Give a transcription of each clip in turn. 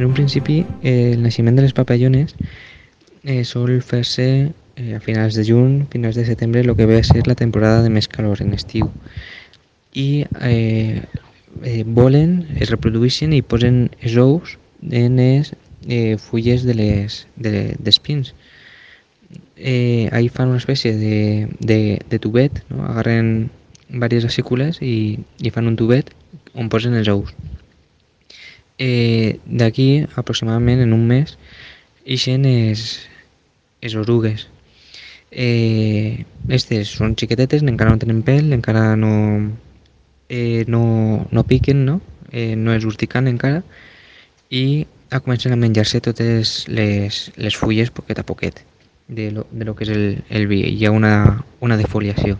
En un principi, eh, el naixement de les papallones eh, sol fer-se eh, a finals de juny, finals de setembre, el que ve a ser la temporada de més calor en estiu. I eh, eh, volen, es reprodueixen i posen els ous en les eh, fulles de les, de. Eh, ahí fan una espècie de, de, de tubet, no? agarren diverses acícules i, i fan un tubet on posen els ous. Eh, D'aquí, aproximadament en un mes, ixen les, les orugues. Eh, estes són xiquetetes, encara no tenen pèl, encara no, eh, no, no piquen, no? Eh, no és urticant encara, i a comencen a menjar-se totes les, les fulles poquet a poquet de lo, de lo que és el, el vi. Hi ha una, una defoliació.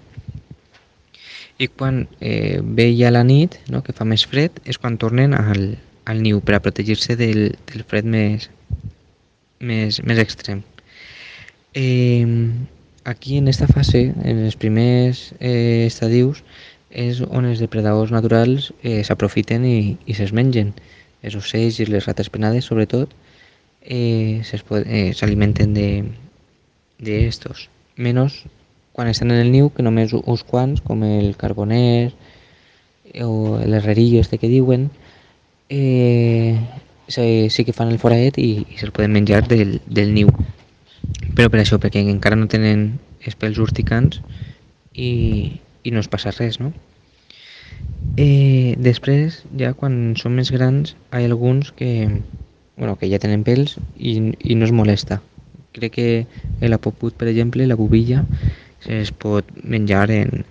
I quan eh, ve ja la nit, no, que fa més fred, és quan tornen al, al niu per a protegir-se del, del fred més, més, més extrem. Eh, aquí en esta fase, en els primers eh, estadius, és on els depredadors naturals eh, s'aprofiten i, i se'ls mengen. Els ocells i les rates penades, sobretot, eh, s'alimenten eh, de estos. Menos quan estan en el niu, que només uns quants, com el carboner o l'herrerillo este que diuen, eh, sí que fan el foradet i, i se'l poden menjar del, del niu. Però per això, perquè encara no tenen els pèls urticants i, i no es passa res, no? Eh, després, ja quan són més grans, hi ha alguns que, bueno, que ja tenen pèls i, i no es molesta. Crec que el apoput, per exemple, la bubilla, es pot menjar en,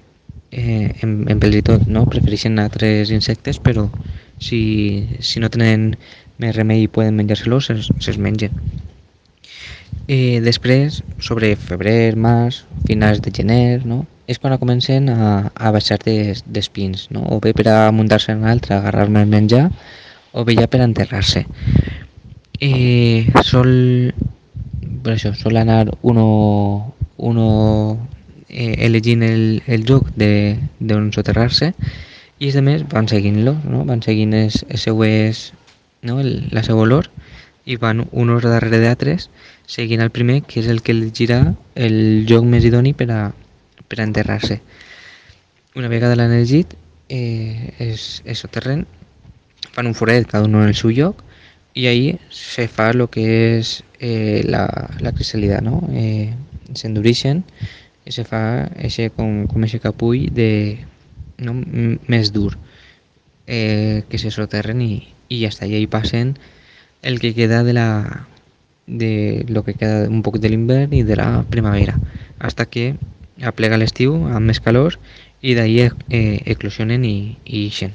eh, en, en pèls i tot, no? Prefereixen altres insectes, però si, si no tenen més remei i poden menjar-se-los, se'ls se mengen. Eh, després, sobre febrer, març, finals de gener, no? és quan comencen a, a baixar des, d'espins, no? o bé per a muntar-se en altre, agarrar-me el menjar, o bé ja per enterrar-se. Eh, sol, per això, sol anar uno, uno eh, elegint el, el lloc d'on soterrar-se i els altres van seguint-lo, no? van seguint els, els seues, no? el, la seva olor i van uns darrere d'altres seguint el primer que és el que elegirà el lloc més idoni per a, per a enterrar-se. Una vegada l'han elegit, eh, és, és soterren, fan un foret cada un en el seu lloc i ahí se fa el que és eh, la, la crisalida, no? Eh, S'endurixen i se fa eixe, com, com eixe capull de, no? més dur eh, que se soterren i, i ja està, i ahí passen el que queda de la de lo que queda un poc de l'hivern i de la primavera hasta que aplega l'estiu amb més calor i d'ahir eh, eclosionen i, i ixen.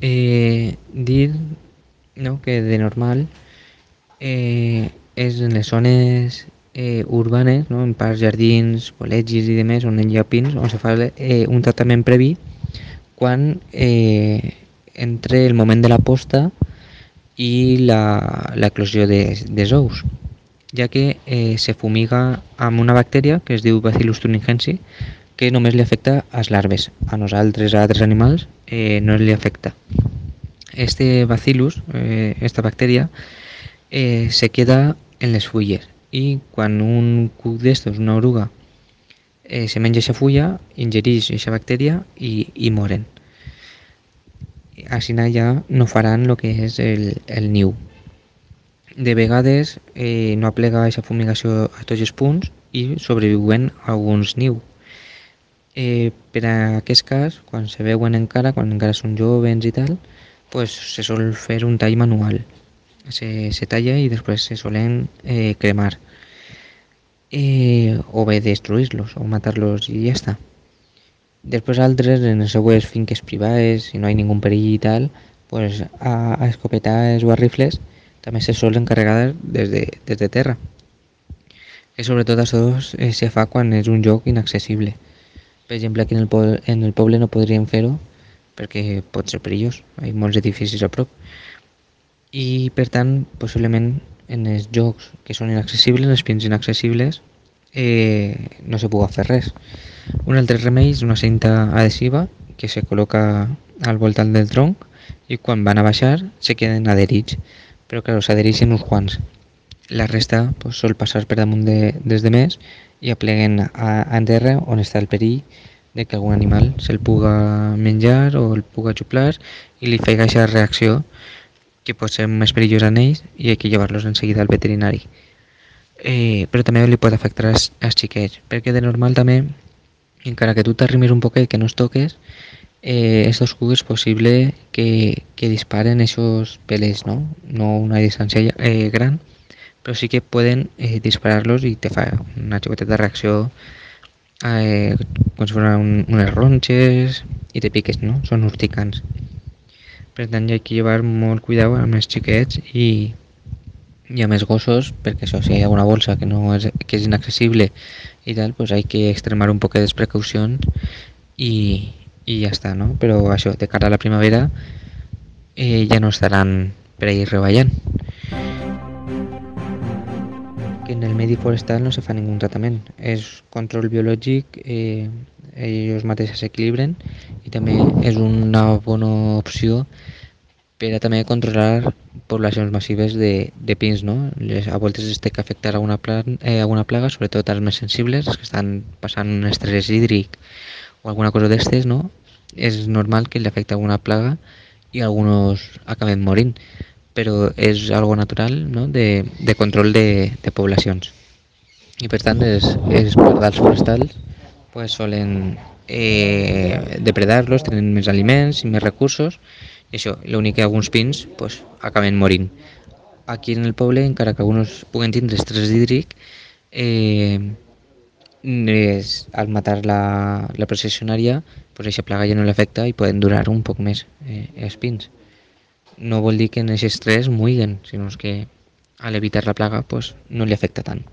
Eh, dir no, que de normal eh, és en les zones eh, urbanes, no, en parcs, jardins, col·legis i demés, on hi ha pins, on se fa eh, un tractament previ quan eh, entre el moment de la posta i l'eclosió de, dels ous ja que eh, se fumiga amb una bactèria que es diu Bacillus thuringiensis que només li afecta als larves. A nosaltres, a altres animals, eh, no li afecta. Este bacillus, eh, esta bactèria, eh, se queda en les fulles i quan un cuc d'estos, una oruga, eh, se menja aquesta fulla, ingereix aquesta bactèria i, i moren. Així ja no faran el que és el, el niu de vegades eh, no aplega aquesta fumigació a tots els punts i sobreviuen alguns niu. Eh, per a aquest cas, quan se veuen encara, quan encara són joves i tal, pues, se sol fer un tall manual. Se, se talla i després se solen eh, cremar. Eh, o destruir-los o matar-los i ja està. Després altres, en les seues finques privades, si no hi ha ningú perill i tal, pues, a, a escopetades o a rifles, també se sol encarregar des de, des de terra. Que sobretot això eh, se fa quan és un lloc inaccessible. Per exemple, aquí en el, poble, en el poble no podríem fer-ho perquè pot ser perillós, hi ha molts edificis a prop. I per tant, possiblement en els jocs que són inaccessibles, els pins inaccessibles, eh, no se pugui fer res. Un altre remei és una cinta adhesiva que se col·loca al voltant del tronc i quan van a baixar se queden adherits, però clar, s'adhereixen uns quants. La resta pues, sol passar per damunt de, des de més i apleguen a, a terra on està el perill de que algun animal se'l puga menjar o el puga xuplar i li feiga aquesta reacció que pot ser més perillosa en ells i hay que llevar-los en seguida al veterinari. Eh, però també li pot afectar als, als xiquets, perquè de normal també, encara que tu t'arrimis un poquet que no es toques, eh, estos cucs és possible que, que disparen esos pelés, ¿no? No una distància eh, gran, però sí que poden eh, disparar-los i te fa una xicoteta reacció eh, com si fossin un, unes ronxes i te piques, no? Són urticants. Per tant, hi ha que llevar molt cuidado amb els xiquets i, i amb els gossos, perquè això, si hi ha alguna bolsa que, no és, que és inaccessible i tal, pues hay que extremar un poc de precaucions i, i ja està, no? Però això, de cara a la primavera eh, ja no estaran per ahir reballant. Medi forestal no se fa ningú tractament. És control biològic, eh, ells mateixos s'equilibren i també és una bona opció per a també controlar poblacions massives de, de pins, no? Les, a voltes es té que afectar alguna, plan, eh, alguna plaga, sobretot els més sensibles, els que estan passant un estrès hídric o alguna cosa d'estes, no? És normal que li afecti alguna plaga i alguns acaben morint, però és algo natural no? de, de control de, de poblacions. I per tant, els, els pardals forestals pues, solen eh, depredar-los, tenen més aliments i més recursos, i això, l'únic que alguns pins pues, acaben morint. Aquí en el poble, encara que alguns puguen tindre estrès hídric, eh, és, al matar la, la processionària, pues, aquesta plaga ja no l'afecta i poden durar un poc més eh, els pins. No vol dir que en aquest estrès muiguen, sinó que al evitar la plaga pues, no li afecta tant.